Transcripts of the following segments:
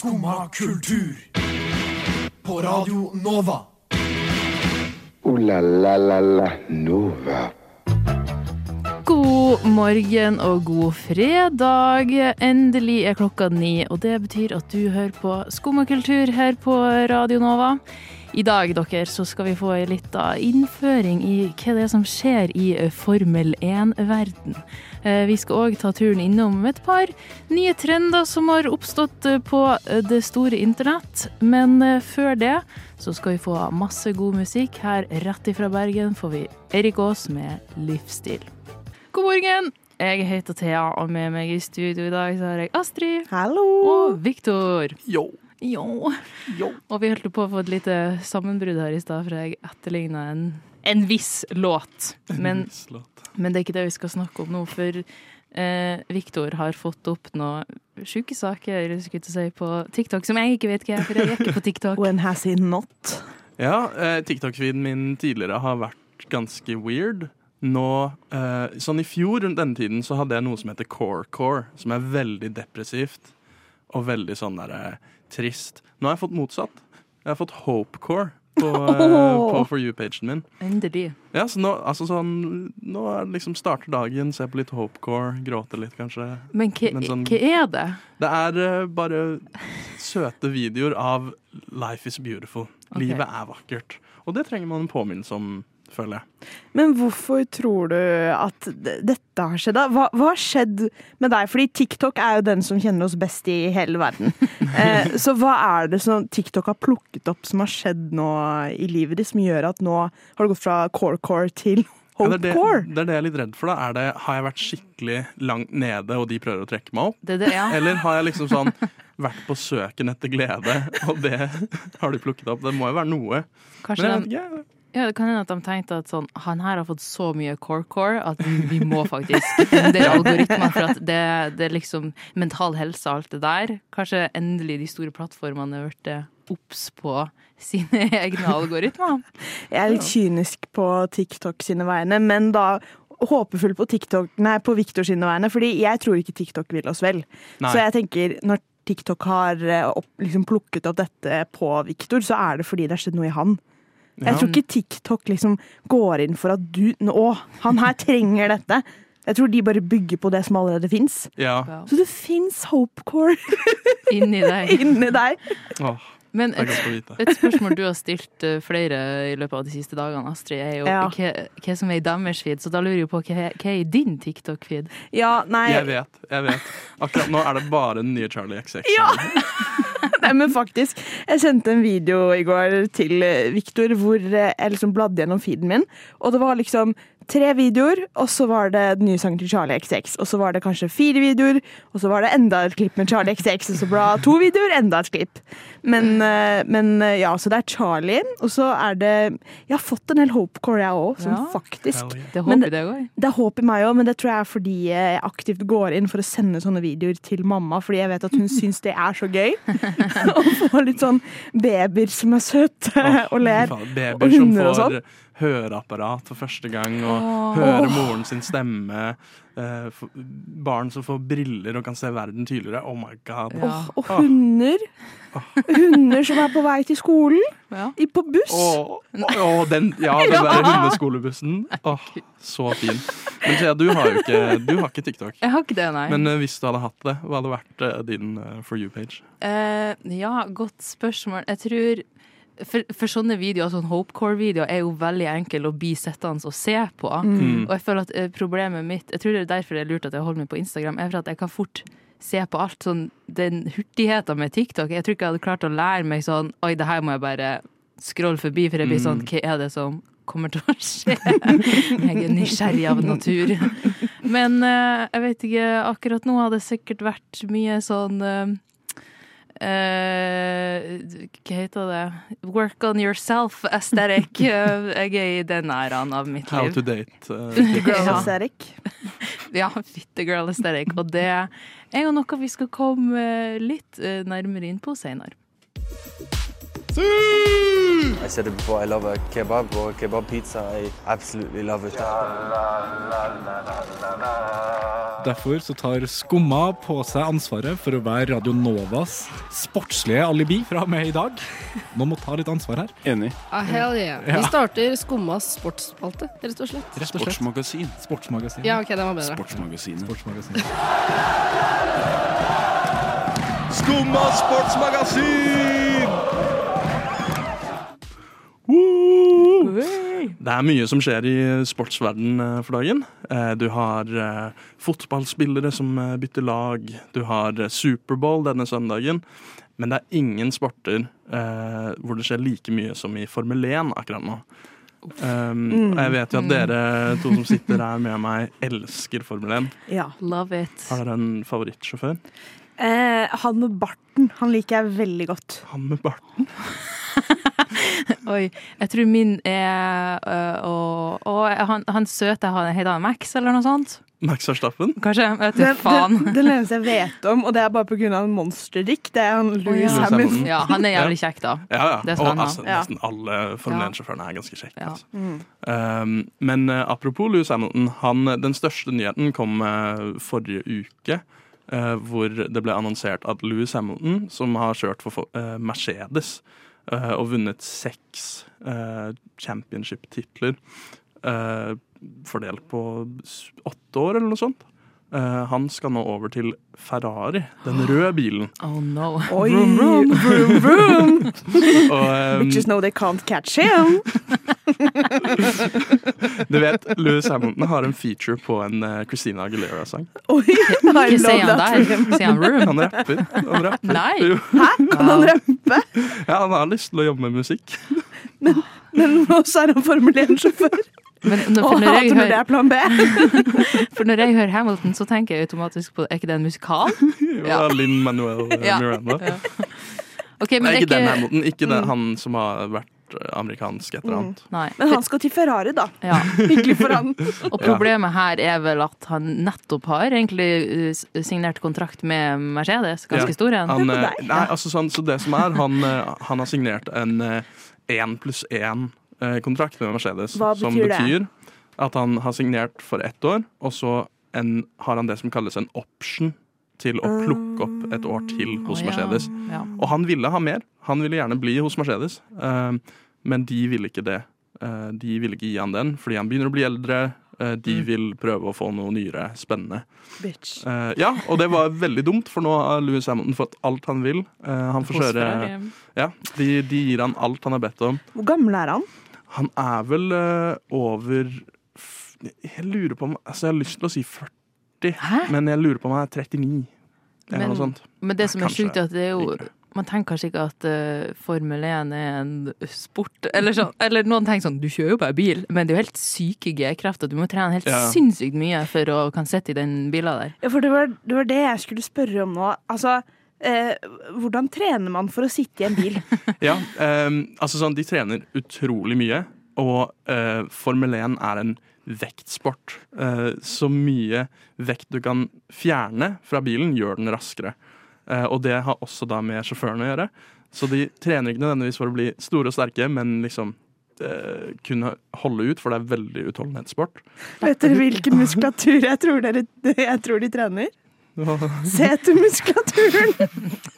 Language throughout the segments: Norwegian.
Skumma kultur. På Radio Nova. O-la-la-la-la Nova. God morgen og god fredag. Endelig er klokka ni, og det betyr at du hører på Skumma kultur her på Radio Nova. I dag dere, så skal vi få ei lita innføring i hva det er som skjer i Formel 1-verden. Vi skal òg ta turen innom et par nye trender som har oppstått på det store internett. Men før det så skal vi få masse god musikk. Her rett ifra Bergen får vi Erik Aas med 'Livsstil'. God morgen! Jeg heter Thea, og med meg i studio i dag så har jeg Astrid Hallo! og Viktor. Yo. Jo. jo. Og vi holdt på å få et lite sammenbrudd her i stad, for jeg etterligna en, en viss låt. Men, men det er ikke det vi skal snakke om nå, for eh, Viktor har fått opp noen sjuke saker si, på TikTok som jeg ikke vet hva er, for jeg er ikke på TikTok. When has he not? Ja, eh, TikTok-feeden min tidligere har vært ganske weird. Nå, eh, sånn I fjor rundt denne tiden så hadde jeg noe som heter core-core, som er veldig depressivt og veldig sånn der, eh, trist. Nå har jeg fått motsatt. Jeg har fått hope-core på, oh. på For you-pagen min. Endelig. Ja, så nå, altså sånn, nå det liksom starter dagen, ser på litt hopecore, gråter litt kanskje. Men hva, Men sånn- hva er det? Det er uh, bare søte videoer av 'life is beautiful'. Okay. Livet er vakkert. Og det trenger man en påminnelse om, føler jeg. Men hvorfor tror du at dette har skjedd? Hva, hva har skjedd med deg? Fordi TikTok er jo den som kjenner oss best i hele verden. Eh, så hva er det som TikTok har plukket opp som har skjedd nå i livet ditt, som gjør at nå har det gått fra core-core til Ja, det, er det, det er det jeg er litt redd for. da er det, Har jeg vært skikkelig langt nede, og de prøver å trekke meg opp? Det er det, ja. Eller har jeg liksom sånn vært på søken etter glede, og det har de plukket opp? Det må jo være noe. Kanskje Men jeg vet ikke. Ja, det kan hende at de tenkte at sånn, han her har fått så mye core-core at vi må faktisk endre algoritmer for at det, det er liksom mental helse og alt det der. Kanskje endelig de store plattformene har blitt obs på sine egne algoritmer. Jeg er litt kynisk på TikTok sine vegne, men da håpefull på TikTok, nei, på Victor sine vegne, fordi jeg tror ikke TikTok vil oss vel. Nei. Så jeg tenker, når TikTok har eh, opp, liksom plukket opp dette på Victor, så er det fordi det har skjedd noe i han. Jeg tror ikke TikTok liksom går inn for at du Å, han her trenger dette. Jeg tror de bare bygger på det som allerede fins. Ja. Så det fins hopecore Inni deg. inni deg. Åh, Men et, et spørsmål du har stilt eh, flere i løpet av de siste dagene, Astrid, er jo Ja. hva, hva som er i deres feed. Så da lurer jeg på hva, hva er i din TikTok-feed? Ja, nei, Jeg vet. jeg vet Akkurat nå er det bare den nye Charlie XX. Ja. nei, men faktisk. Jeg sendte en video i går til Viktor Victor hvor eh, jeg liksom bladde gjennom feeden min, og det var liksom tre videoer, og så var det den nye sangen til Charlie XX. Og så var det kanskje fire videoer, og så var det enda et klipp med Charlie XX. Og så ble det to videoer, enda et klipp. Men, eh, men eh, ja, så det er Charlie, og så er det Jeg har fått en hel hopecore, jeg òg, som Ja. faktisk Det Men håper jeg det går. det er håp i meg òg, men det tror jeg er fordi jeg aktivt går inn for å sende sånne videoer til mamma, fordi jeg vet at hun syns det er så gøy. Å få litt sånn babyer som er søte og ler. og hunder og får høreapparat for første gang, og høre moren sin stemme. eh, for, barn som får briller og kan se verden tydeligere. Oh my god. Ja. Og hunder. Hunder som er på vei til skolen, Ja. i- på buss. Åh, den, ja, den Ja. der hundeskolebussen. Så fin. Men Thea, du har jo ikke, du har ikke TikTok. Jeg har ikke det, nei. Men uh, hvis du hadde hatt det, hva hadde vært uh, din uh, For you-page? Eh, ja, godt spørsmål. Jeg tror for, for sånne videoer, sånn Hopecore-videoer, er jo veldig enkel å bli sittende og se på. Mm. Og jeg føler at eh, problemet mitt Jeg tror det er derfor det er lurt at jeg holder meg på Instagram, er for at jeg kan fort se på alt sånn Den hurtigheten med TikTok. Jeg tror ikke jeg hadde klart å lære meg sånn Oi, det her må jeg bare scrolle forbi, for jeg blir sånn Hva er det som kommer til å skje? Jeg er nysgjerrig av natur. Men eh, jeg vet ikke, akkurat nå hadde det sikkert vært mye sånn eh, hva heter det? Work on yourself aesthetic. Eh, jeg er i den æraen av mitt liv. How to date. eh, Girl Ja. aesthetic. Ja, fitte girl aesthetic. Og det er jo noe vi skal komme litt eh, nærmere inn på senere. I said it before, I love a kebab or a kebab pizza. I absolutely love it. Derfor så tar Skumma på seg ansvaret for å være Radio Novas sportslige alibi fra og med i dag. Noen må ta litt ansvar her. Enig. Ah, hell yeah. Vi starter Skummas sportsspalte, rett og slett. Rett og slett. Sportsmagasin. Sportsmagasin. Ja, ok, den var bedre. Sportsmagasinet. Sportsmagasin. Skumma sportsmagasin! Det er mye som skjer i sportsverden eh, for dagen. Eh, Du har eh, fotballspillere som bytter lag. Du har Superbowl denne søndagen. Men det er ingen sporter hvor det skjer like mye som i Formel 1 akkurat nå. Um, og jeg vet jo at dere to som sitter her med meg, elsker Formel 1. Ja. Love it. Har dere en favorittsjåfør? Eh, han med barten, han liker jeg veldig godt. Han med barten? Oi. Jeg tror min er øh, og, og han, han søte han heter han Max, eller noe sånt? Max Verstappen? Kanskje? Jeg vet ikke faen. det, det eneste jeg vet om, og det er bare pga. en monsterdikt, det er han Louis ja. Hamilton. Ja, han er jævlig kjekk, da. Ja, ja. Det skal Og han ha. altså, Ja. nesten alle Formel Ja. 1-sjåførene er ganske kjekke. Ja. Altså. Um, men uh, apropos Louis Hamilton, han, den største nyheten kom uh, forrige uke. Uh, hvor det ble annonsert at Louis Hamilton, som har kjørt for Mercedes og vunnet seks eh, championship-titler, eh, fordelt på åtte år eller noe sånt, eh, han skal nå over til Ferrari, den røde bilen. Oh no. Oi, vroom, vroom. Og, um, Bitches know they can't catch him. Du vet, Louis Hamilton har en feature på en uh, Christina Aguilera-sang. Oi, I Ikke love han that der. Sier han room? Han rapper. Han rapper. Nei. Hæ? Kan han rappe? Ja, han har lyst til å jobbe med musikk. Men også er han Formel 1-sjåfør. Men når, for, når jeg hører, er plan B. for når jeg hører Hamilton, så tenker jeg automatisk på Er ikke det en musikal? Ja. Linn Manuel Ja. Miranda. Ok, men Nei, ikke, ikke den Hamilton. Ikke den, han som har vært uh, amerikansk et eller annet. Mm. Men han skal til Ferrari, da. Ja. Hyggelig for han. Og problemet her er vel at han nettopp har egentlig uh, signert kontrakt med Mercedes. Ganske Ja. stor en. Han, deg. nei, altså, sånn, så det som er, han, han har signert en én pluss én-kontrakt med Mercedes. Hva som betyr det? betyr at han har signert for ett år, og så en, har han det som kalles en option til å plukke opp et år til hos oh, ja. Mercedes. Ja. Og han ville ha mer. Han ville gjerne bli hos Mercedes, uh, men de ville ikke det. Uh, de ville ikke gi han den, fordi han begynner å bli eldre. Uh, de Mm. vil prøve å få noe nyere, spennende. Bitch. Eh, ja, og det var veldig dumt, for nå har Louis Hamilton fått alt han vil. Eh, han får kjøre. Ja, de, de gir han alt han har bedt om. Hvor gammel er han? Han er vel eh, over Jeg lurer på om Altså, jeg har lyst til å si 40, Hæ? men jeg lurer på om han er 39. Eller Men- noe sånt. Men det som er sjukt, er at det er jo man tenker kanskje ikke at uh, Formel 1 er en sport. Eller, sånn, eller noen tenker sånn, du kjører jo bare bil, men det er jo helt syke G-krefter. Du må trene helt Ja. sinnssykt mye for å kan sitte i den bilen der. Ja, for det var, det var det jeg skulle spørre om nå. Altså, eh, hvordan trener man for å sitte i en bil? Ja, eh, altså sånn, de trener utrolig mye, og eh, Formel 1 er en vektsport. Eh, så mye vekt du kan fjerne fra bilen, gjør den raskere. Eh, og det har også da med sjåføren å gjøre. Så de trener ikke nødvendigvis for å bli store og sterke, men liksom eh, kunne holde ut, for det er veldig utholdenhetssport. Vet dere hvilken muskulatur jeg tror, dere, jeg tror de trener? Setemuskulaturen!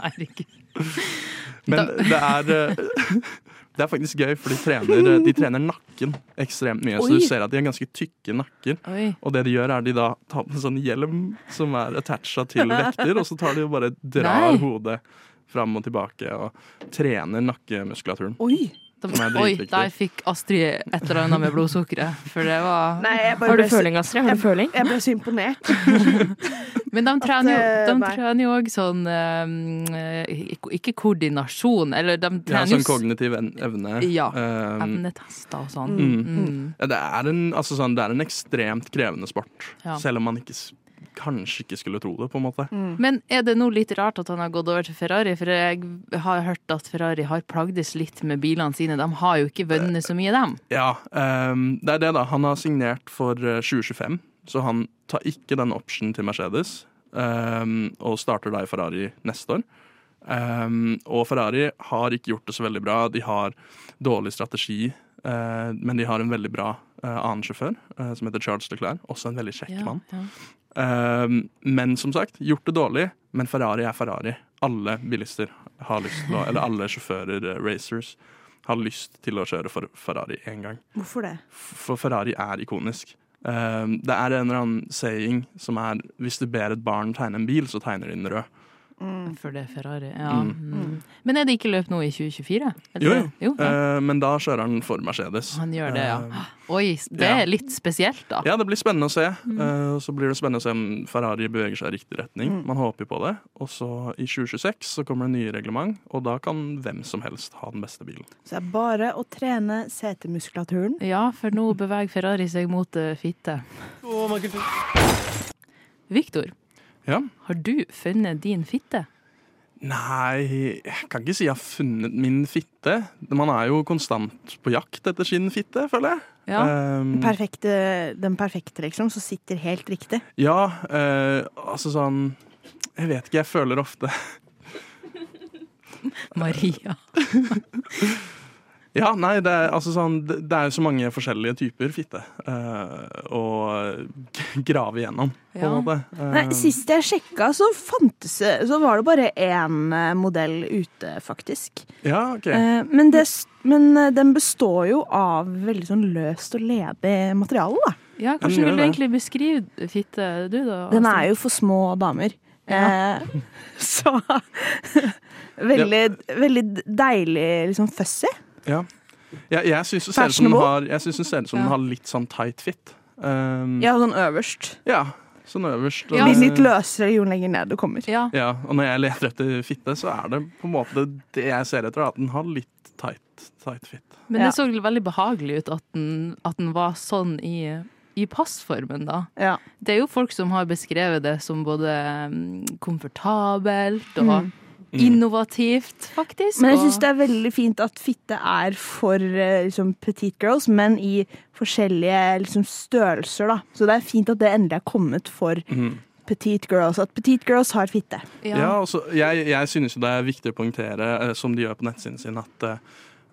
Herregud. Men det er eh, Det er faktisk gøy, for de trener, eh, de trener nakken ekstremt mye. Så du ser at de har ganske tykke nakker. Oi. Og det de gjør, er de da tar på en sånn hjelm som er attacha til vekter, og så tar de og bare drar Nei. hodet fram og tilbake og trener nakkemuskulaturen. Oi! Da, oi, der fikk Astrid et eller annet med blodsukkeret. For det var Nei, Har du føling, Astrid? Har du føling? Jeg ble så imponert. Men de trener jo, eh, de trener jo sånn eh, ikke- koordinasjon, eller de trener sånn ja, Sånn kognitiv evne. Ja, Um, evnetester og sånn. Mm. Mm. ja, det, er en, altså sånn, det er en ekstremt krevende sport, Ja. selv om man ikke, kanskje ikke skulle tro det, på en måte. Men er det nå litt rart at han har gått over til Ferrari? For jeg har hørt at Ferrari har plagdes litt med bilene sine. De har jo ikke vunnet så mye, dem. Ja, um, det er det, da. Han har signert for eh, 2025, så han tar ikke den optionen til Mercedes. Um, og starter da i Ferrari neste år. Um, og Ferrari har ikke gjort det så veldig bra. De har dårlig strategi, uh, men de har en veldig bra eh, annen sjåfør eh, som heter Charles Leclerc. Også en veldig kjekk Ja, mann. ja. Um, men som sagt, gjort det dårlig. Men Ferrari er Ferrari. Alle bilister har lyst til å Eller alle sjåfører, eh, racers, har lyst til å kjøre for Ferrari én gang. Hvorfor det? For Ferrari er ikonisk. Um, det er en eller annen saying som er hvis du ber et barn tegne en bil, så tegner de den rød. For det er Ferrari. Ja. Mm. Mm. Men er det ikke løp nå i 2024? Eller? Jo, jo. ja. Eh, men da kjører han for Mercedes. Han gjør det, ja. Uh, Oi, det ja. er litt spesielt, da. Ja, det blir spennende å se. Mm. Uh, så blir det spennende å se om Ferrari beveger seg i riktig retning. Mm. Man håper jo på det. Og så i 2026 så kommer det nye reglement, og da kan hvem som helst ha den beste bilen. Så det er bare å trene setemuskulaturen. Ja, for nå beveger Ferrari seg mot uh, fitte. Victor, Ja. har du funnet din fitte? Nei, jeg kan ikke si jeg har funnet min fitte. Man er jo konstant på jakt etter sin fitte, føler jeg. Ja. Um, Perfekte, den perfekte, liksom, som sitter helt riktig. ja, uh, altså sånn Jeg vet ikke, jeg føler ofte Maria. Ja, nei, det er, altså sånn, det, er jo så mange forskjellige typer fitte eh, å uh, grave igjennom, på Ja. en måte. Uh, Nei, sist jeg sjekka, så fantes Så var det bare én eh, modell ute, faktisk. ja, ok. Uh, Men, det, men eh, den består jo av veldig sånn løst og ledig materiale, da. Ja, Hvordan vil du det. egentlig beskrive fitte, du, da? Den er jo for små damer. Eh, så veldig, veldig deilig liksom fuzzy. Ja. Jeg, jeg syns hun ser ut som hun har, Ja. har litt sånn tight fit. Um, Ja, sånn øverst. ja, sånn øverst. Ja. Blir litt løsere jo lenger ned du kommer. Ja. Ja, og når jeg leter etter fitte, så er det på en måte det jeg ser etter, at den har litt tight, tight fit. Men Ja. det så veldig behagelig ut at den, at den var sånn i, i passformen, da. Ja. Det er jo folk som har beskrevet det som både mm, komfortabelt og innovativt, faktisk. Men jeg syns det er veldig fint at fitte er for eh, liksom, petite girls, men i forskjellige liksom, størrelser, da. Så det er fint at det endelig er kommet for mm. petite girls. At petite girls har fitte. Ja, ja. og jeg, jeg synes jo det er viktig å poengtere, eh, som de gjør på nettsiden sin, at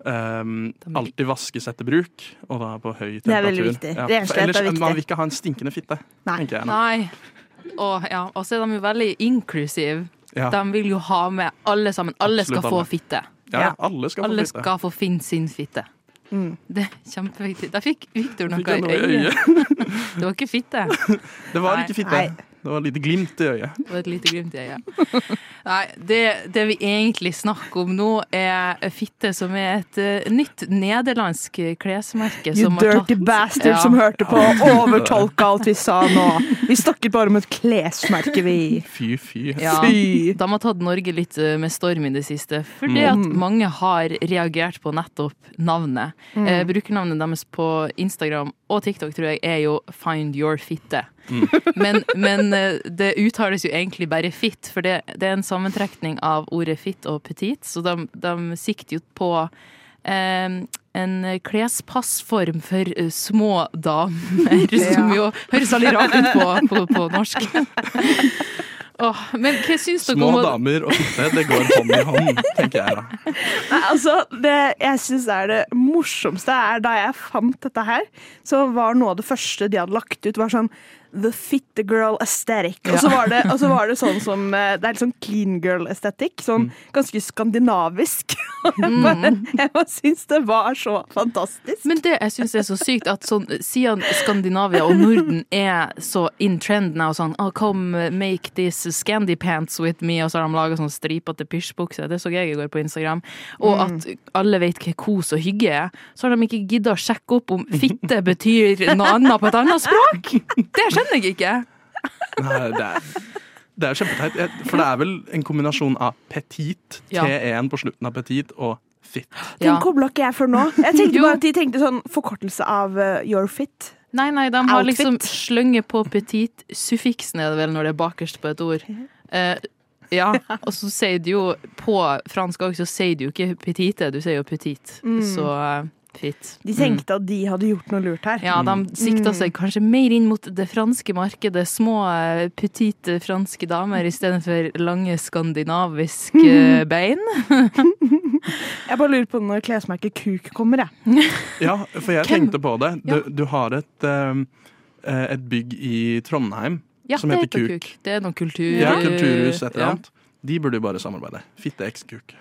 um, alltid vaskes etter bruk, og da på høy temperatur. Det er veldig viktig. Ja, ellers, er viktig. Man vil ikke ha en stinkende fitte, Nei. jeg. Nei. Og, ja. og så er de jo veldig inclusive. Ja, De vil jo ha med alle sammen. Alle skal alle. få fitte. ja, ja. alle skal Alle få fitte. skal få finne sin fitte. Mm. Det er kjempeviktig. Der fikk Victor noe noe i øyet? Det var ikke fitte. Det var Nei. ikke fitte. Nei. Det var et lite glimt i øyet. Det var et lite glimt i øyet. Nei, det, det vi egentlig snakker om nå, er fitte, som er et uh, nytt nederlandsk klesmerke. You som har dirty tatt- bastard Ja. som hørte på og overtolka alt vi sa nå. Vi snakket bare om et klesmerke, vi. Fy, fy. Ja, Fy. de har tatt Norge litt eh, med storm i det siste, fordi Mm. at mange har reagert på nettopp navnet. Mm. Eh, brukernavnet deres på Instagram og TikTok tror jeg er jo Find your fitte. Mm. Men, men eh, det uttales jo egentlig bare fit, for det, det er en sammentrekning av ordet fit og petit, så de, de sikter jo på eh, en klespassform for eh, små damer, som jo høres veldig rart ut på, på, på norsk. Åh, men hva syns dere Små om Små damer og fitte, det går hånd i hånd, tenker jeg da. Nei, altså, det jeg syns er det morsomste, er da jeg fant dette her, så var noe av det første de hadde lagt ut, var sånn The fit Girl Aesthetic. Og så var, det- og så var det sånn som eh, Det er litt sånn clean girl aesthetic. Sånn ganske skandinavisk. Og jeg bare, jeg bare syns det var så fantastisk. Men det jeg syns er så sykt, at sånn, siden Skandinavia og Norden er så in trend now, sånn oh, Come make this scandy pants with me, og så har de laga sånn stripete pysjbukse. Det så jeg i går på Instagram. Og at alle vet hva kos og hygge er. Så har de ikke gidda å sjekke opp om fitte betyr noe annet på et annet språk! Det skjønner jeg ikke. Nei, det er, det er kjempeteit. For det er vel en kombinasjon av petit, Ja. T1 på slutten av petit, og fit. Den Ja. kobla ikke jeg før nå. Jeg tenkte Jo. bare at De tenkte sånn forkortelse av eh, your fit. Nei, nei, de har Outfit. liksom slønget på petit. Suffiksen er det vel når det er bakerst på et ord. Eh, ja, og så sier du jo på fransk òg, så sier du jo ikke petite, du sier jo petit. Så eh, Fitt. De tenkte at de hadde gjort noe lurt her. Ja, de sikta seg kanskje mer inn mot det franske markedet. Små, eh, petite franske damer istedenfor lange skandinaviske bein. Jeg bare lurer på når klesmerket Kuk kommer, jeg. Ja, for jeg tenkte på det. Du, du har et, eh, et bygg i Trondheim Ja, som heter heter Kuk. Kuk. Det er noe kultur... Ja, kulturhus, et eller Ja. De burde jo bare samarbeide. Fitte eks kuk.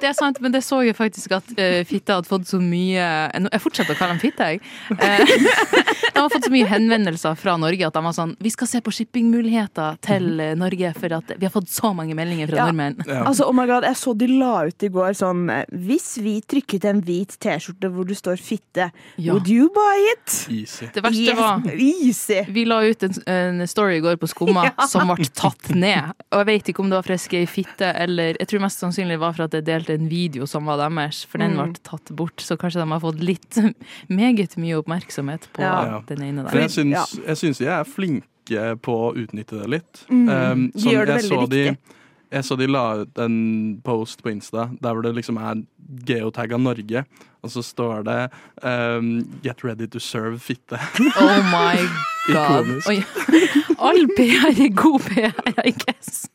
Det er sant, men det så jeg faktisk at uh, fitte hadde fått så mye Jeg fortsetter å kalle dem fitte, jeg. Uh, de har fått så mye henvendelser fra Norge at de var sånn Vi skal se på shippingmuligheter til eh, Norge, for at vi har fått så mange meldinger fra Ja. nordmenn. Ja. Altså, oh my god, Jeg så de la ut i går sånn eh, Hvis vi trykket en hvit T-skjorte hvor det står 'fitte', Ja. would you buy it? Easy. Det verste var Easy. Vi la ut en, en story i går på Skumma som ble tatt ned. Og jeg vet ikke om det var for i fitte, eller jeg tror mest sannsynlig det var for at jeg delte en video som var deres, for den ble tatt bort. Så kanskje de har fått litt meget mye oppmerksomhet på Ja. den ene der. jeg syns, jeg syns de er flinke på å utnytte det litt. Mm. Um, De gjør det jeg veldig riktig. de, jeg så de la ut en post på Insta der hvor det liksom er geotagga Norge, og så står det um, 'Get ready to serve fitte'. Oh my god. Ikonisk. All PR er god PR, I guess.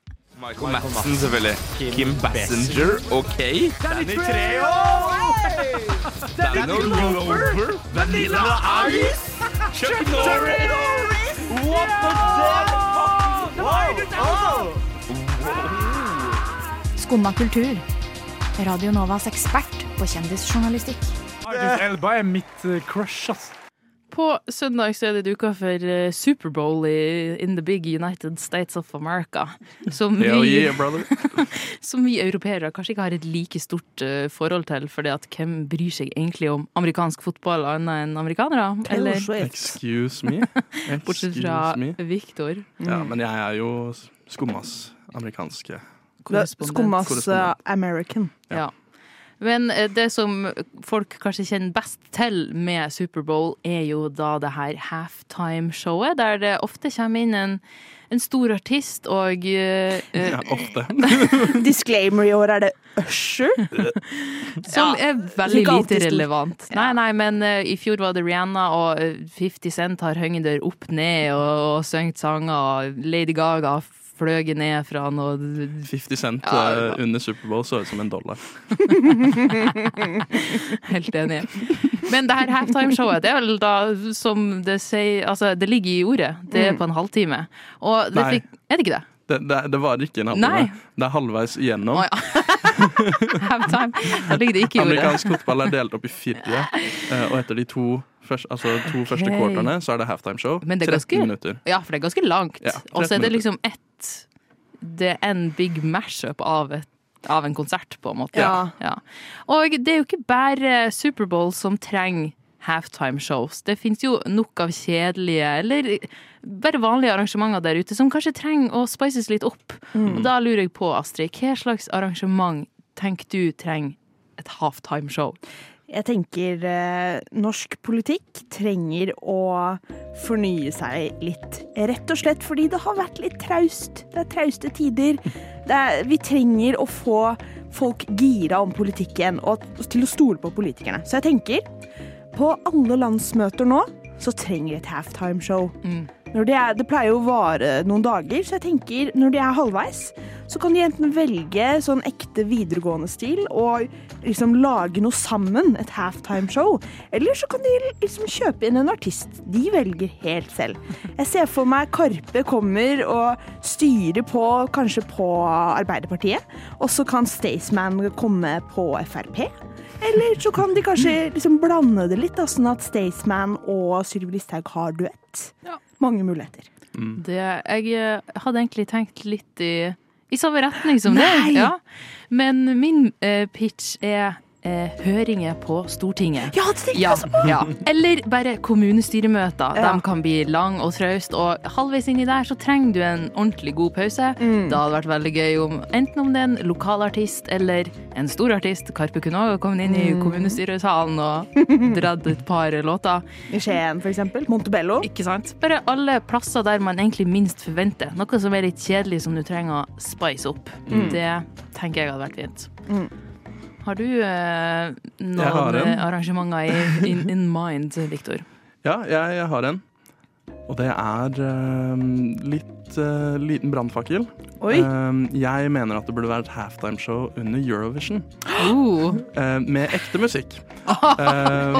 Michael Madsen, selvfølgelig. Kim Bassinger, OK. Danny Treho! Danny Glover! Vanilla Ice! Chuck Norris! What the fuck? Skumma kultur. Radio Novas ekspert på kjendisjournalistikk. Idris Elba er mitt crush, ass. På søndag så er det duka for eh, Superbowl i In the big United States of America. Som vi, yeah, som vi europeere kanskje ikke har et like stort eh, forhold til. For hvem bryr seg egentlig om amerikansk fotball annet enn amerikanere? Eller Excuse me. bortsett fra Excuse me. Victor. Ja, men jeg er jo skummas amerikanske korrespondent. Skummas Korrespondent. American. Ja. Men eh, det som folk kanskje kjenner best til med Superbowl, er jo da det her halftime-showet, der det ofte kommer inn en, en stor artist og eh, eh, Ja, ofte. Disclaimer i år er det Usher. Som Ja, er veldig lite relevant. Nei, nei, men uh, i fjor var det Rihanna, og eh, 50 Cent har hengt der opp ned og, og sunget sanger, og Lady Gaga fløy ned fra noe 50 cent Ja, eh, under Superbowl så ut som en dollar. Helt enig. Men det her halftimeshowet, det er vel da som det sier Altså, det ligger i ordet. Det er på en halvtime. Og det fikk Er det ikke det? Det, det, det varer ikke en halvtime. Det er halvveis igjennom. Oh, ja. Halftime. Da ligger det ikke i ordet. Amerikansk fotball er delt opp i fire, eh, og etter de to, først, altså to første Ok. quarterne så er det det er 13 ganske- minutter. Ja, for det er ganske langt. Ja, og så er det liksom ett Det er en big mashup av, av en konsert, på en måte. Ja. Og det er jo ikke bare Superbowl som trenger halftime shows. Det fins jo nok av kjedelige eller bare vanlige arrangementer der ute som kanskje trenger å spices litt opp. Og da lurer jeg på, Astrid, hva slags arrangement tenker du trenger et halftime show? Jeg tenker eh, norsk politikk trenger å fornye seg litt. Rett og slett fordi det har vært litt traust. Det er trauste tider. Er, vi trenger å få folk gira om politikken og til å stole på politikerne. Så jeg tenker, på alle landsmøter nå, så trenger et halftime-show. Når det, er, det pleier jo å vare noen dager, så jeg tenker når de er halvveis, så kan de enten velge sånn ekte videregående stil og liksom lage noe sammen, et halftime-show. Eller så kan de liksom kjøpe inn en artist. De velger helt selv. Jeg ser for meg Karpe kommer og styrer på, kanskje på Arbeiderpartiet, og så kan Staysman komme på Frp. Eller så kan de kanskje liksom blande det litt, da, sånn at Staysman og Sylvi Listhaug har duett. Mange muligheter. Det, jeg eh, hadde egentlig tenkt litt i, i samme retning som Nei! deg. Ja. Men min eh, pitch er eh, høringer på Stortinget. Ja, det tenker Ja, jeg også på! ja. Eller bare kommunestyremøter. Ja. De kan bli lang og traust, og halvveis inni der så trenger du en ordentlig god pause. Mm. Det hadde vært veldig gøy om enten om det er en lokalartist eller en stor artist. Karpe kunne òg kommet inn i Mm. kommunestyresalen og dratt et par låter. I Skien, for eksempel. Montebello. Ikke sant? Bare alle plasser der man egentlig minst forventer. Noe som er litt kjedelig, som du trenger å spice opp. Mm. Det tenker jeg hadde vært fint. Har du eh, noen arrangementer i, in, in mind, Viktor? Ja, jeg, jeg har en. Og det er uh, litt uh, liten brannfakkel. Eh, jeg mener at det burde være et halftimeshow under Eurovision. Oh. med ekte musikk. Eh,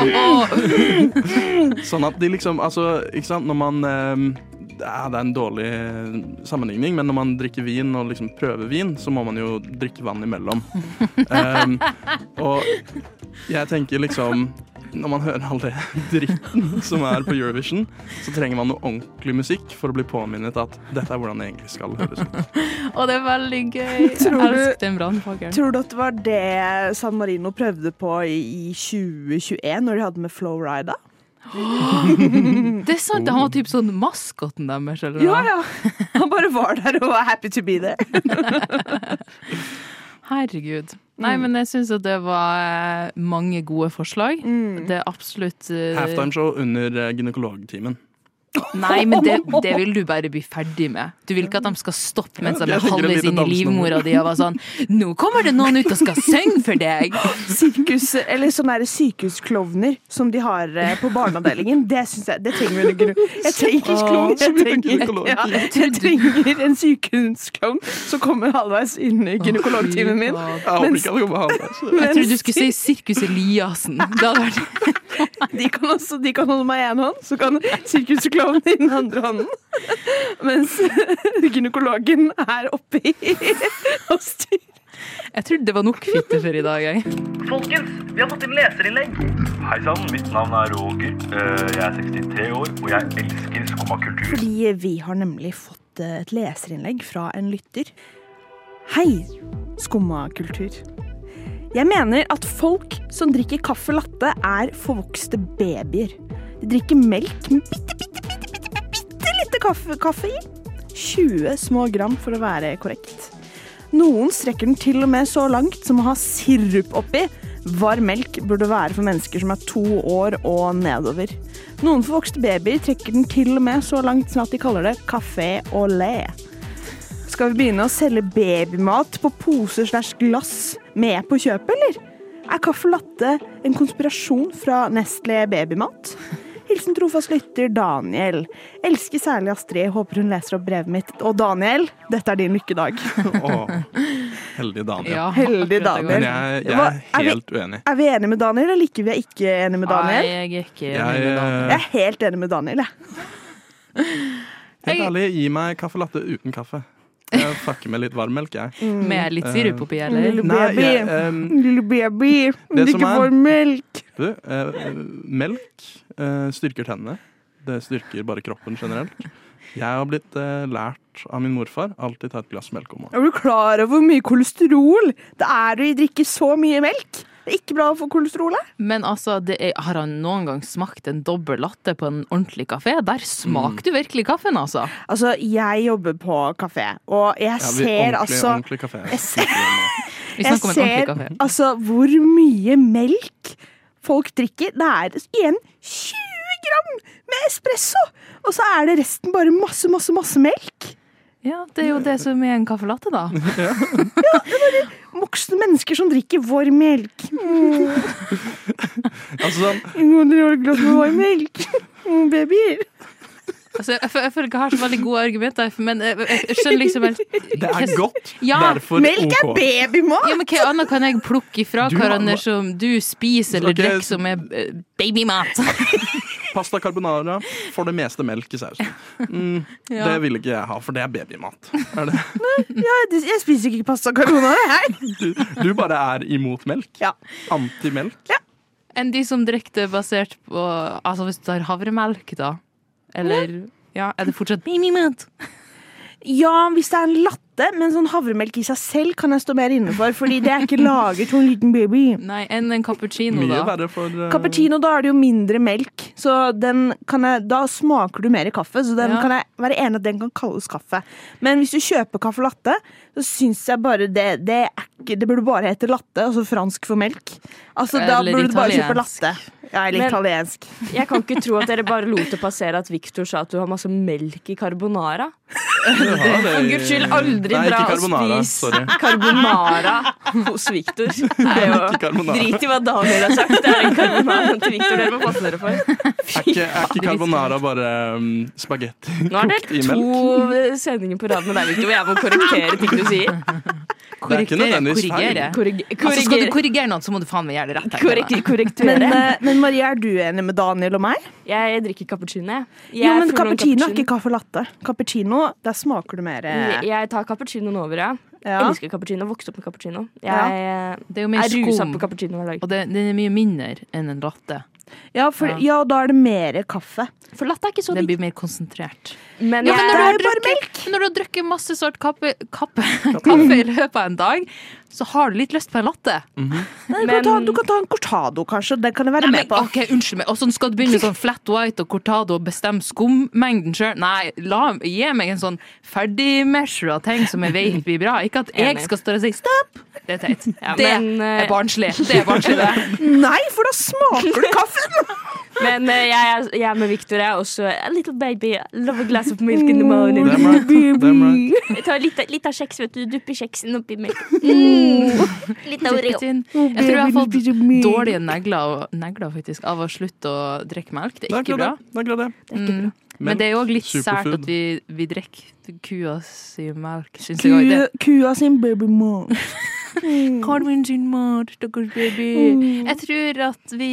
sånn at de liksom Altså, ikke sant, når man Det er en dårlig sammenligning, men når man drikker vin og liksom prøver vin, så må man jo drikke vann imellom. Um, og jeg tenker liksom Når man hører all det dritten som er på Eurovision, så trenger man noe ordentlig musikk for å bli påminnet at dette er hvordan det egentlig skal høres ut. Og det er veldig gøy. Jeg Tror du- elsker den brannfakkelen. Tror du at det var det San Marino prøvde på i, i 2021, når de hadde med Flowrida? Det er sant, han var typ sånn maskoten deres, eller Ja, ja. Han bare var der og var happy to be there. Herregud. Nei, men jeg syns at det var eh, mange gode forslag. Det er absolutt Halftime show under eh, gynekologtimen. Nei, men det, det vil du bare bli ferdig med. Du vil ikke at de skal stoppe mens de er halvveis inn i livmora di og være sånn Nå kommer det noen ut og skal synge for deg! Sirkus, eller sånne sykehusklovner som de har eh, på barneavdelingen. Det synes jeg, det trenger vi under gyne- Jeg trenger en sykehusklovn som kommer halvveis inn i gynekologtimen min. Jeg håper ikke det kommer halvveis. Jeg trodde du skulle si Sirkus Eliassen. Det hadde vært De kan også de kan holde meg i én hånd, så kan sirkusklovnen i den andre hånden. Mens gynekologen er oppi og styrer. Jeg trodde det var nok fitte for i dag, jeg. Folkens, vi har fått inn leserinnlegg. Hei sann, mitt navn er Roger. Eh, Jeg er 63 år, og jeg elsker skumma kultur. Fordi vi har nemlig fått eh, et leserinnlegg fra en lytter. Hei, skumma kultur. Jeg mener at folk som drikker kaffe latte, er forvokste babyer. De drikker melk med bitte, bitte, bitte, bitte, bitte lite kaffe, i. 20 små gram for å være korrekt. Noen strekker den til og med så langt som å ha sirup oppi. Varm melk burde være for mennesker som er to år og nedover. Noen forvokste babyer trekker den til og med så langt som at de kaller det kafé au lait. Skal vi begynne å selge babymat på poser slash glass med på kjøpet, eller? Er caffè latte en konspirasjon fra Nestle babymat? Hilsen trofast lytter Daniel. Elsker særlig Astrid. Håper hun leser opp brevet mitt. Og Daniel, dette er din lykkedag. oh, heldig Daniel. Ja, Heldig Daniel. Men jeg, jeg er er vi- helt uenig. Er vi enige med Daniel, eller ikke vi er ikke enige med Daniel? Nei, jeg er ikke Jeg, med Daniel. Jeg er helt enig med Daniel, jeg. Helt ærlig, gi meg caffè latte uten kaffe. Jeg fucker med litt varmmelk, jeg. Med litt sirup oppi, eller? Lille Nei, baby. jeg, um, Lille baby. det Du som ikke er- melk. Du, uh, melk uh, styrker tennene. Det styrker bare kroppen generelt. Jeg har blitt uh, lært av min morfar alltid ta et glass melk om morgenen. Er du klar over hvor mye kolesterol det er i å drikke så mye melk? Det er ikke bra for kolesterolet. Men altså, det er, har han noen gang smakt en dobbel latte på en ordentlig kafé? Der smakte du virkelig kaffen, altså. Altså, jeg jobber på kafé, og jeg Ja, ser ordentlig, altså ordentlig kafé. Jeg ser, Vi jeg ser kafé. altså hvor mye melk folk drikker. Det er igjen 20 gram med espresso! Og så er det resten bare masse, masse, masse melk. Ja, det er jo det som er en caffè latte, da. Voksne mennesker som drikker vår melk. Mm. Altså sånn, Noen må et glass med vår melk. Mm, babyer. Altså, jeg, jeg, jeg føler ikke jeg har så veldig gode argumenter, men jeg, jeg, skjønner liksom helt det er godt, Ja, derfor Melk er OK. babymat! Ja, men Hva annet kan jeg plukke ifra hverandre som du spiser eller okay. drikker som er eh, babymat? Pasta carbonara, for det meste melk i sausen. Mm, Ja. Det vil ikke jeg ha, for det er babymat. Er det? Ja, jeg spiser ikke pasta carbonara, jeg. Du, du bare er imot melk? Ja. Antimelk? Enn de som drikker det basert på Altså hvis du tar havremelk, da. Eller ja, er det fortsatt babymat? Ja, hvis det er en latte, men sånn havremelk i seg selv kan jeg stå mer inne for, fordi det er ikke laget for en liten baby. Nei, enn en cappuccino, da. for uh... Cappuccino, da er det jo mindre melk, så den kan jeg, da smaker du mer i kaffe. Så den Ja. kan jeg være enig at den kan kalles kaffe. Men hvis du kjøper caffè latte, så syns jeg bare det det, er ikke, det burde bare hete latte, altså fransk for melk. Altså, da burde du bare kjøpe latte. Ja, eller Men- italiensk. Jeg kan ikke tro at dere bare lot det passere at Victor sa at du har masse melk i carbonara. For guds skyld, aldri Nei, dra og carbonara, spise carbonara hos Victor. Det er jo Drit i hva Daniel har sagt. Det er en carbonara til Victor dere må passe dere for. Er ikke, er ikke carbonara bare um, spagetti Nå er det kokt i melk? to sendinger på rad med deg, Victor, hvor jeg må korrektere ting du sier. Det er ikke nødvendigvis feil. Korrigere. Altså, skal du korrigere noe, så må du faen meg gjøre det rett. her, Korrekt, Men, eh, men Marie, er du enig med Daniel og meg? Jeg drikker cappuccino, jeg. Jo, men er cappuccino er ikke caffè latte. Cappuccino, der smaker du mer eh, Jeg, tar cappuccinoen over, ja. Ja. Jeg elsker cappuccino. Vokste opp med cappuccino. Jeg Ja. Det er er rusa skum. på cappuccino hver dag. Og det, den er mye mindre enn en latte. Ja, for, Ja. ja, da er det mer kaffe. For latte er ikke så digg. Det blir mer konsentrert. Men ja, men når, du har drukket, men når du har drukket masse svart kaffe, kaffe, kaffe i løpet av en dag, så har du litt lyst på en latte. Nei, du, kan ta, du kan ta en cortado, kanskje. Det kan jeg være Nei, med men, på. ok, Unnskyld meg. Og sånn skal du begynne med sånn flat white og cortado og bestemme skummengden sjøl? Nei, la, gi meg en sånn ferdigmeasura ting som jeg vet blir bra. Ikke at jeg skal stå og si stopp! Det er teit. Ja, det men, eh, er barnslig. Det er barnslig, det. Nei, for da smaker du kaffen! Men uh, jeg, er- jeg er med Victor. Jeg også a little baby. Love a glass of milk in the morning. Damn right. Damn right. Jeg tar litt, litt av kjeks, vet du. Dupper kjeksen oppi melk. Mm. Litt av Oreo. Jeg tror jeg har fått dårlige negler, og- negler faktisk, av å slutte å drikke melk. Det er ikke bra. Det er ikke bra. Men, Men det er jo òg litt sært at vi, vi drikker kua sin melk, syns jeg òg. Kua, kua sin babymat. Carmen sin mat, stakkars baby. Mm. Jeg tror at vi,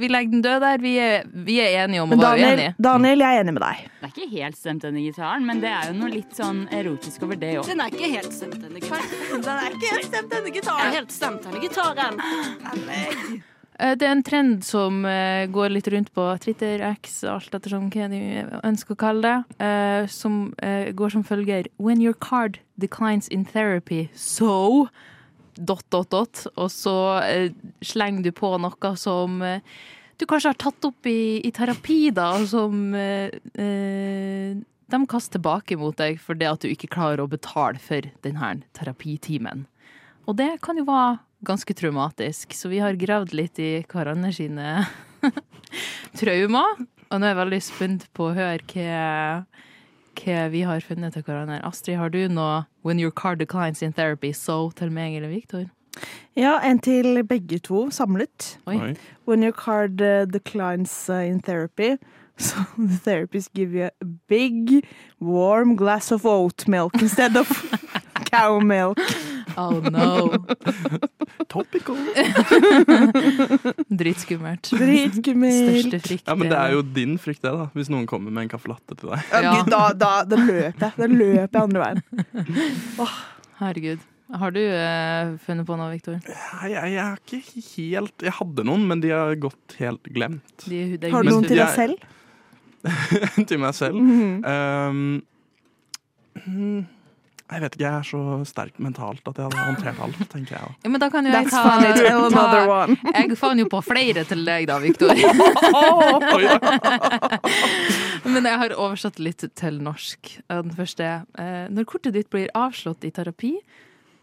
vi legger den død der. Vi er, vi er enige om å være Daniel, uenige. Daniel, jeg er enig med deg. Det er ikke helt stemt, denne gitaren, men det er jo noe litt sånn erotisk over det òg. Den er ikke helt stemt, denne gitaren. Den er ikke helt stemt, denne gitaren. helt stemt, denne gitaren. Eh, Det er en trend som eh, går litt rundt på Twitter, X, alt ettersom hva de ønsker å kalle det, eh, som går som følger When your card declines in therapy, so dot, dot, dot, og så eh, slenger du på noe som eh, du kanskje har tatt opp i, i terapi, da, og som eh, eh, de kaster tilbake mot deg for det at du ikke klarer å betale for denne terapitimen. Og det kan jo være ganske traumatisk, så vi har gravd litt i hverandre sine traumer. Og nå er jeg veldig spent på å høre hva, vi har funnet til hverandre. Astrid, har du noe 'When your card declines in therapy', so til meg eller Viktor? Ja, en til begge to samlet. Oi. When your card uh, declines uh, in therapy, so the therapist give you a big, warm glass of oat milk instead of cow milk. Oh no. Topical. Dritskummelt. Dritskummelt. Største frykt. Ja, men det er jo din frykt, det, da. Hvis noen kommer med en caffè latte til deg. Ja. Gud, da, da, da løper jeg. Da løper jeg andre veien. Herregud. Har du eh, funnet på noe, Viktor? Nei, jeg, jeg har ikke helt Jeg hadde noen, men de har gått helt glemt. De, de, Har du noen til deg selv? til meg selv. Mhm. Um, mm, jeg vet ikke, jeg er så sterk mentalt at jeg hadde håndtert alt, tenker jeg. Ja, men da kan jo jeg That's ta, another. Jeg fant jo på flere til deg da, Viktor. Men jeg har oversatt litt til norsk. Den første er eh, Når kortet ditt blir avslått i terapi,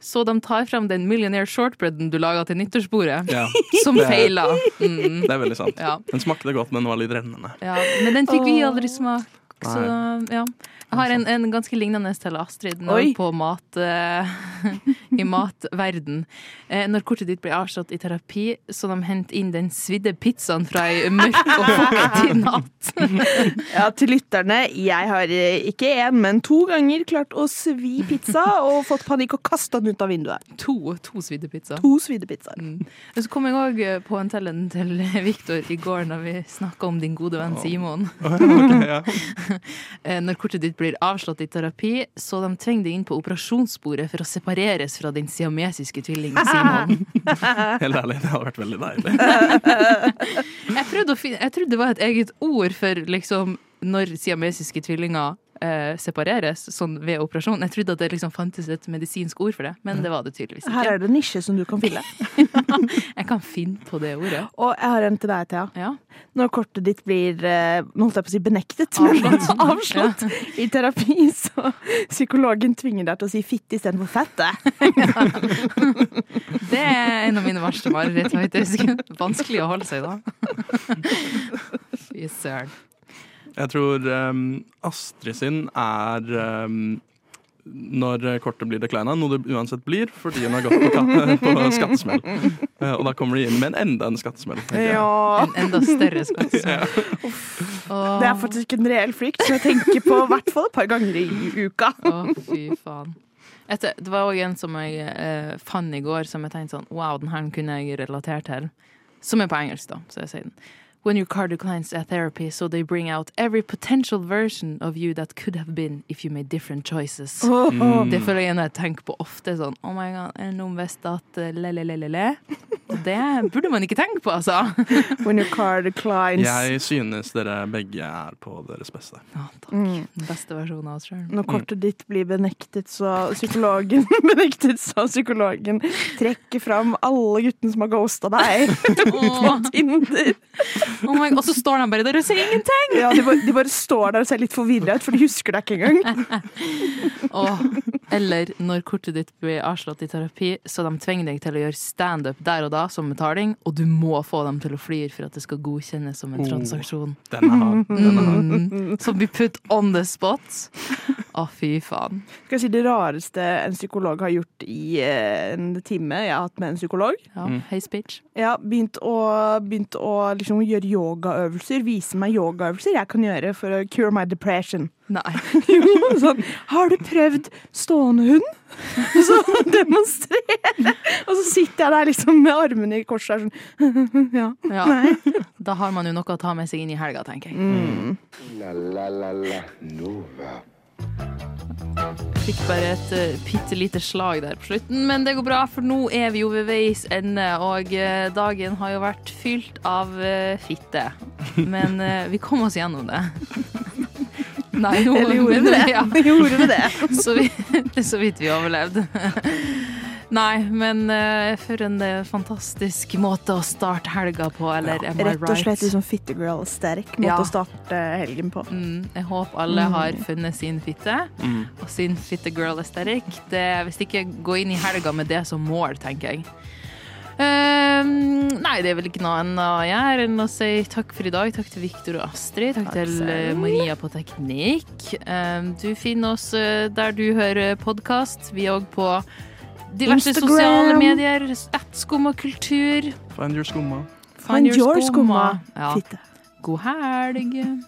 så de tar frem den Millionaire Shortbreaden du laga til nyttårsbordet, Ja. som feila. Mm. Det er veldig sant. Ja. Den smakte godt, men den var litt rennende. Ja, men den fikk vi aldri smak. Så ja. Jeg har en, en ganske lignende til Astrid nå på mat uh, i matverden. Uh, når kortet ditt blir avslått i terapi, så de henter inn den svidde pizzaen fra ei mørk og fuktig natt. Ja, til lytterne. Jeg har eh, ikke én, men to ganger klart å svi pizza og fått panikk og kasta den ut av vinduet. To, to svidde pizzaer. To svidde pizzaer. Mm. Så kom jeg òg på en tellen til Viktor i går når vi snakka om din gode venn Simon. Ok, ja. Eh, Når kortet ditt blir avslått i terapi, så de tvinger deg inn på operasjonsbordet for å separeres fra din siamesiske tvilling Simon. Helt ærlig, det hadde vært veldig deilig. Jeg, finne, jeg trodde det var et eget ord for liksom når siamesiske tvillinger eh, separeres, sånn ved operasjon. Jeg trodde at det liksom fantes et medisinsk ord for det, men det var det tydeligvis ikke. Her er det nisje som du kan fylle. Jeg kan finne på det ordet. Og jeg har en til deg, Thea. Ja. Når kortet ditt blir eh, holdt jeg på å si benektet, men Avslått. ja. i terapi, så psykologen tvinger deg til å si fitte istedenfor fette. Det er en av mine verste mareritt, faktisk. Vanskelig å holde seg da. Fy søren. Jeg tror um, Astrid sin er um, når kortet blir declina, noe det uansett blir, fordi hun har gått på, på skattesmell. Eh, og da kommer de inn med en enda en skattesmell. Ja. En enda større skattesmell. Det er faktisk en reell frykt som jeg tenker på i hvert fall et par ganger i uka. Å, fy faen. Etter, det var òg en som jeg eh, fant i går, som jeg tenkte sånn Wow, den her kunne jeg relatert til. Som er på engelsk, da, så jeg sier den. When your car declines at therapy, so they bring out every potential version of you that could have been if you made different choices. Mm. Det føler jeg når jeg tenker på ofte sånn Oh my god, er det noen visste at eh, le-le-le-le-le? Det burde man ikke tenke på, altså. When your car declines. Jeg synes dere begge er på deres beste. Mm. Den beste versjon av oss sjøl. Når kortet ditt blir benektet, så psykologen benektet, så psykologen trekker fram alle guttene som har ghosta deg på Tinder. Oh my God, og så står de bare der og sier ingenting! Ja, de bare, de bare står der og ser litt forvirra ut, for de husker deg ikke engang. oh, eller når kortet ditt blir avslått i terapi, så de tvinger deg til å gjøre standup der og da som betaling, og du må få dem til å flire for at det skal godkjennes som en Oh, transaksjon. den er hard. Den er. Mm, som blir put on the spot. Å, fy faen. Skal jeg si det rareste en psykolog har gjort i eh, en time jeg har hatt med en psykolog? Ja, Hei, speech. Ja, begynt å, begynt å liksom gjøre yogaøvelser. Vise meg yogaøvelser jeg kan gjøre for å cure my depression. Nei. Jo, sånn, har du prøvd stående hund? Og så demonstrere! Og så sitter jeg der liksom med armene i kors sånn. Ja. Ja. Nei. Da har man jo noe å ta med seg inn i helga, tenker jeg. Mm. La la la la Nova. Fikk bare et uh, bitte lite slag der på slutten, men det går bra, for nå er vi jo ved veis ende, og uh, dagen har jo vært fylt av uh, fitte. Men vi kom oss gjennom det. Nei, jo, Eller gjorde vi det? Ja. Gjorde vi det? Så, vi, så vidt vi overlevde. Nei, men uh, for en eh, fantastisk måte å starte helga på, eller am I Rett og slett right? liksom fittegirl sterk måte Ja. å starte helgen på. Mm, jeg håper alle Mm. har funnet sin fitte, Mm. og sin fitte girl aesthetic. Hvis ikke, gå inn i helga med det som mål, tenker jeg. Um, nei, det er vel ikke noe annet å gjøre enn å si takk for i dag. Takk til Viktor og Astrid. Takk, til selv. eh, Maria på teknikk. Um, du finner oss der du hører podkast. Vi er òg på diverse Instagram. sosiale medier. At skum og kultur. Find your skumma. Find your skumma Ja. God helg.